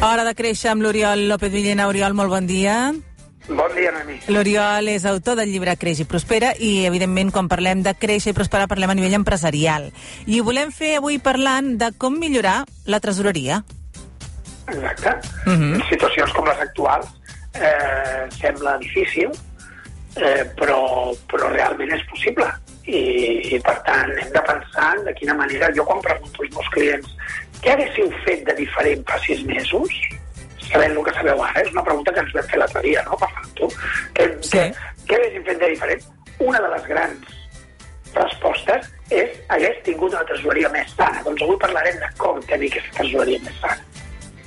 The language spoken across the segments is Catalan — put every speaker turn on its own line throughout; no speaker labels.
Hora de créixer amb l'Oriol López Villena. Oriol, molt bon dia.
Bon dia, Nani.
L'Oriol és autor del llibre Creix i Prospera i, evidentment, quan parlem de créixer i prosperar, parlem a nivell empresarial. I ho volem fer avui parlant de com millorar la tresoreria.
Exacte. Uh -huh. En situacions com les actuals eh, sembla difícil, eh, però, però realment és possible. I, I, per tant, hem de pensar de quina manera... Jo, quan pregunto als meus clients què haguéssiu fet de diferent fa sis mesos, sabent el que sabeu ara, és una pregunta que ens vam fer l'altre dia, no?, parlant tu. Què,
Sí.
què, què haguéssim fet de diferent? Una de les grans respostes és hagués tingut una tresoreria més sana. Doncs avui parlarem de com tenir aquesta tresoreria més sana.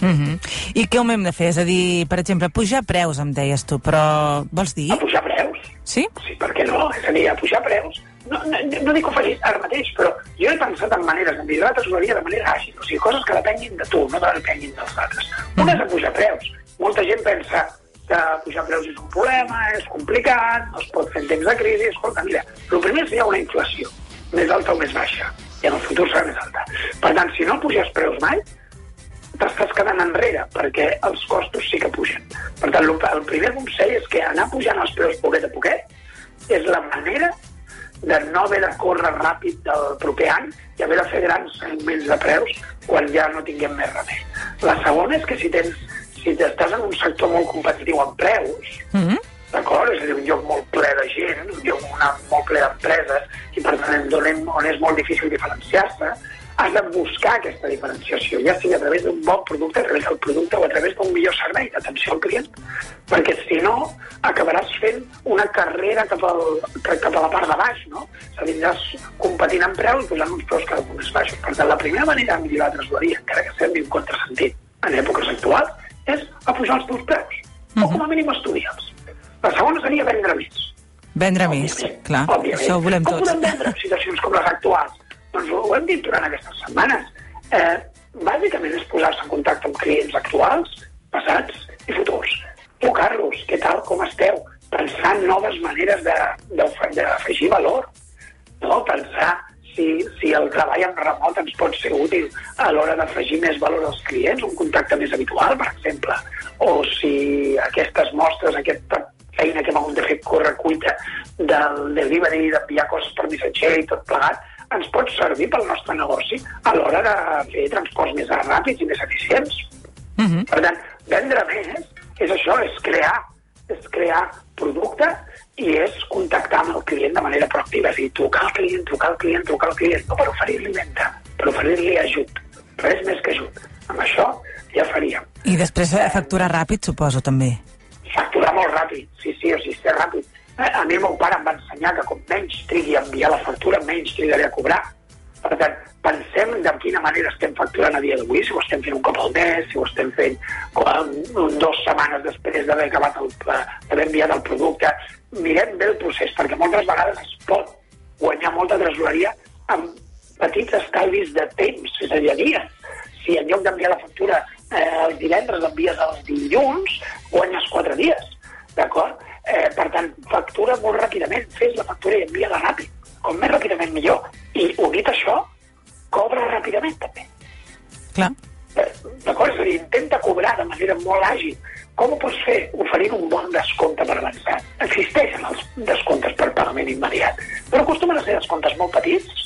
Uh -huh. I què ho hem de fer? És a dir, per exemple, pujar preus, em deies tu, però vols dir?
A pujar preus?
Sí?
Sí, per què no? És a dir, a pujar preus. No, no, no dic que ho facis ara mateix, però jo he pensat en maneres de millorar la tresoreria de manera àgil. O sigui, coses que depenguin de tu, no depenguin dels altres. Una és a pujar preus. Molta gent pensa que pujar preus és un problema, és complicat, no es pot fer en temps de crisi. Escolta, mira, el primer és que hi ha una inflació, més alta o més baixa, i en el futur serà més alta. Per tant, si no puges preus mai, t'estàs quedant enrere, perquè els costos sí que pugen. Per tant, el, primer consell és que anar pujant els preus poquet a poquet és la manera de no haver de córrer ràpid del proper any i haver de fer grans augments de preus quan ja no tinguem més remei. La segona és que si tens si estàs en un sector molt competitiu en preus,
Uh -huh.
d'acord? És a dir, un lloc molt ple de gent, un lloc una, molt ple d'empreses, i per tant on, on és molt difícil diferenciar-se, has de buscar aquesta diferenciació, ja sigui a través d'un bon producte, a través del producte o a través d'un millor servei d'atenció al client, perquè si no acabaràs fent una carrera cap, al, cap a la part de baix, no? És a dir, aniràs competint en preus i posant uns preus cada cop més baixos. Per tant, la primera manera de millorar la tresoreria, encara que sembli un contrasentit en èpoques actuals, és a pujar els teus preus, o com a mínim estudiar-los. La segona seria vendre més.
Vendre més,
Òbviament,
clar.
òbviament.
Això ho volem
Com
tots.
podem vendre en situacions com les actuals? Doncs ho hem dit durant aquestes setmanes. Eh, bàsicament és posar-se en contacte amb clients actuals, passats i futurs. Trucar-los, què tal, com esteu? Pensar en noves maneres d'afegir valor. No? Pensar si, si el treball en remot ens pot ser útil a l'hora d'afegir més valor als clients, un contacte més habitual, per exemple, o si aquestes mostres, aquesta feina que hem hagut de fer córrer cuita del delivery, d'enviar coses per missatger i tot plegat, ens pot servir pel nostre negoci a l'hora de fer transports més ràpids i més eficients.
Uh -huh.
Per tant, vendre més és això, és crear, és crear producte i és contactar amb el client de manera proactiva, és a dir, trucar al client, trucar al client, trucar al client, no per oferir-li venda, per oferir-li ajut, res més que ajut. Amb això ja faríem.
I després eh, facturar ràpid, suposo, també.
Facturar molt ràpid, sí, sí, o sigui, ser ràpid. Eh, A mi el meu pare em va ensenyar que com menys trigui a enviar la factura, menys trigaré a cobrar. Per tant, pensem de quina manera estem facturant a dia d'avui, si ho estem fent un cop al mes, si ho estem fent com, dues setmanes després d'haver acabat el, eh, d'haver enviat el producte. Mirem bé el procés, perquè moltes vegades es pot guanyar molta tresoreria amb petits estalvis de temps, és a dir, dies. Si en lloc d'enviar la factura eh, els divendres envies els dilluns, molt ràpidament, fes la factura i envia-la ràpid. Com més ràpidament millor. I unit a això, cobra ràpidament també.
Clar.
Eh, D'acord? És a dir, intenta cobrar de manera molt àgil. Com ho pots fer? Oferint un bon descompte per avançat. Existeixen els descomptes per pagament immediat, però acostumen a ser descomptes molt petits,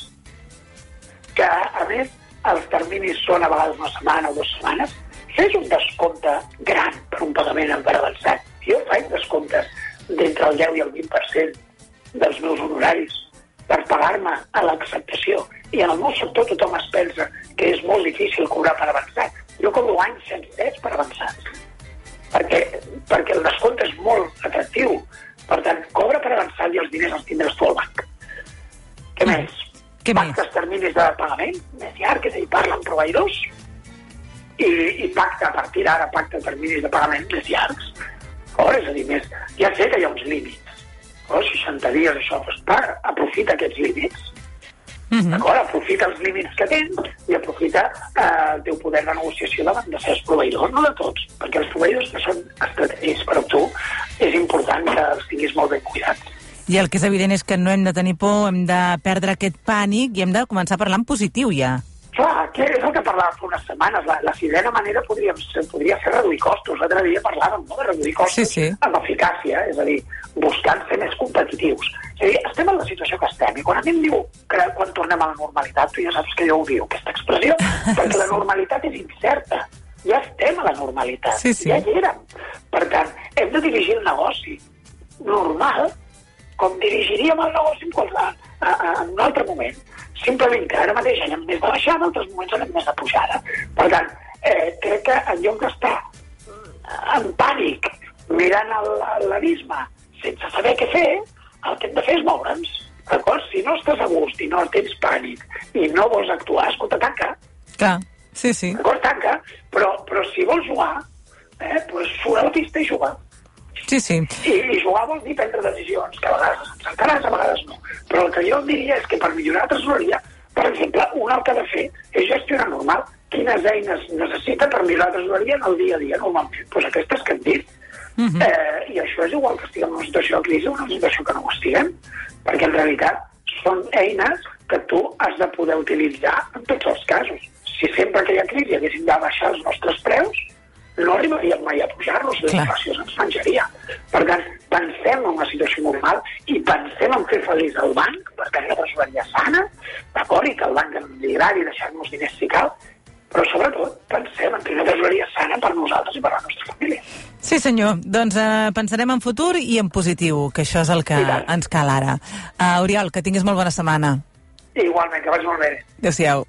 que, a més, els terminis són a vegades una setmana o dues setmanes. Fes un descompte gran per un pagament en per avançat. Jo faig descomptes d'entre el 10 i el 20% dels meus honoraris per pagar-me a l'acceptació. I en el meu sector tothom es pensa que és molt difícil cobrar per avançat. Jo cobro anys sencers per avançats. Perquè, perquè el descompte és molt atractiu. Per tant, cobra per avançat i els diners els tindràs tu al banc. Què més?
Què més?
Pactes terminis de pagament més llarg, dir, parla amb proveïdors i, i pacta a partir d'ara, pacta terminis de pagament més llargs. O, és a dir, més, ja sé que hi ha uns límits. O 60 dies, això, doncs, para, aprofita aquests límits.
Uh -huh.
D'acord? Aprofita els límits que tens i aprofita eh, el teu poder de negociació davant de certs proveïdors, no de tots, perquè els proveïdors que són estratègics per a tu és important que els tinguis molt ben cuidats.
I el que és evident és que no hem de tenir por, hem de perdre aquest pànic i hem de començar a parlar en positiu ja.
Que és el que parlàvem fa unes setmanes. La, la sisena manera podria, podria ser reduir costos. L'altre dia parlàvem no, de reduir costos
Sí, sí.
amb eficàcia, és a dir, buscant ser més competitius. És a dir, estem en la situació que estem i quan a mi em diu que quan tornem a la normalitat, tu ja saps que jo ho diu, aquesta expressió, perquè la normalitat és incerta. Ja estem a la normalitat,
Sí, sí.
ja hi érem. Per tant, hem de dirigir el negoci normal com dirigiríem el negoci en, qualsevol, en un altre moment. Simplement que ara mateix anem més de baixada, altres moments anem més de pujada. Per tant, eh, crec que en lloc d'estar en pànic mirant l'abisme sense saber què fer, el que hem de fer és moure'ns. D'acord? Si no estàs a gust i no tens pànic i no vols actuar, escolta, tanca.
Clar, sí, sí.
D'acord? Tanca. Però, però si vols jugar, eh, doncs surt a la pista i juga.
Sí, sí.
I, i jugar vol dir prendre decisions, que a vegades encertaràs, a vegades no. Però el que jo diria és que per millorar la tresoreria, per exemple, un el que ha de fer és gestionar normal quines eines necessita per millorar la tresoreria en el dia a dia, normalment. Doncs pues aquestes que hem dit. Uh -huh. eh, I això és igual que estiguem en una situació de crisi o una situació que no ho estiguem, perquè en realitat són eines que tu has de poder utilitzar en tots els casos. Si sempre que hi ha crisi haguéssim de baixar els nostres preus, no arribaríem mai a pujar-los,
Clar.
inflació se'ns menjaria. Per tant, pensem en una situació normal i pensem en fer feliç el banc, per tenir una tresoreria sana, d'acord, i que el banc ens agradi deixar-nos diners si cal, però sobretot pensem en tenir una tresoreria sana per nosaltres i per la nostra família.
Sí, senyor. Doncs eh, pensarem en futur i en positiu, que això és el que ens cal ara. Uh, Oriol, que tinguis molt bona setmana.
Igualment, que vagi molt bé.
Adéu-siau.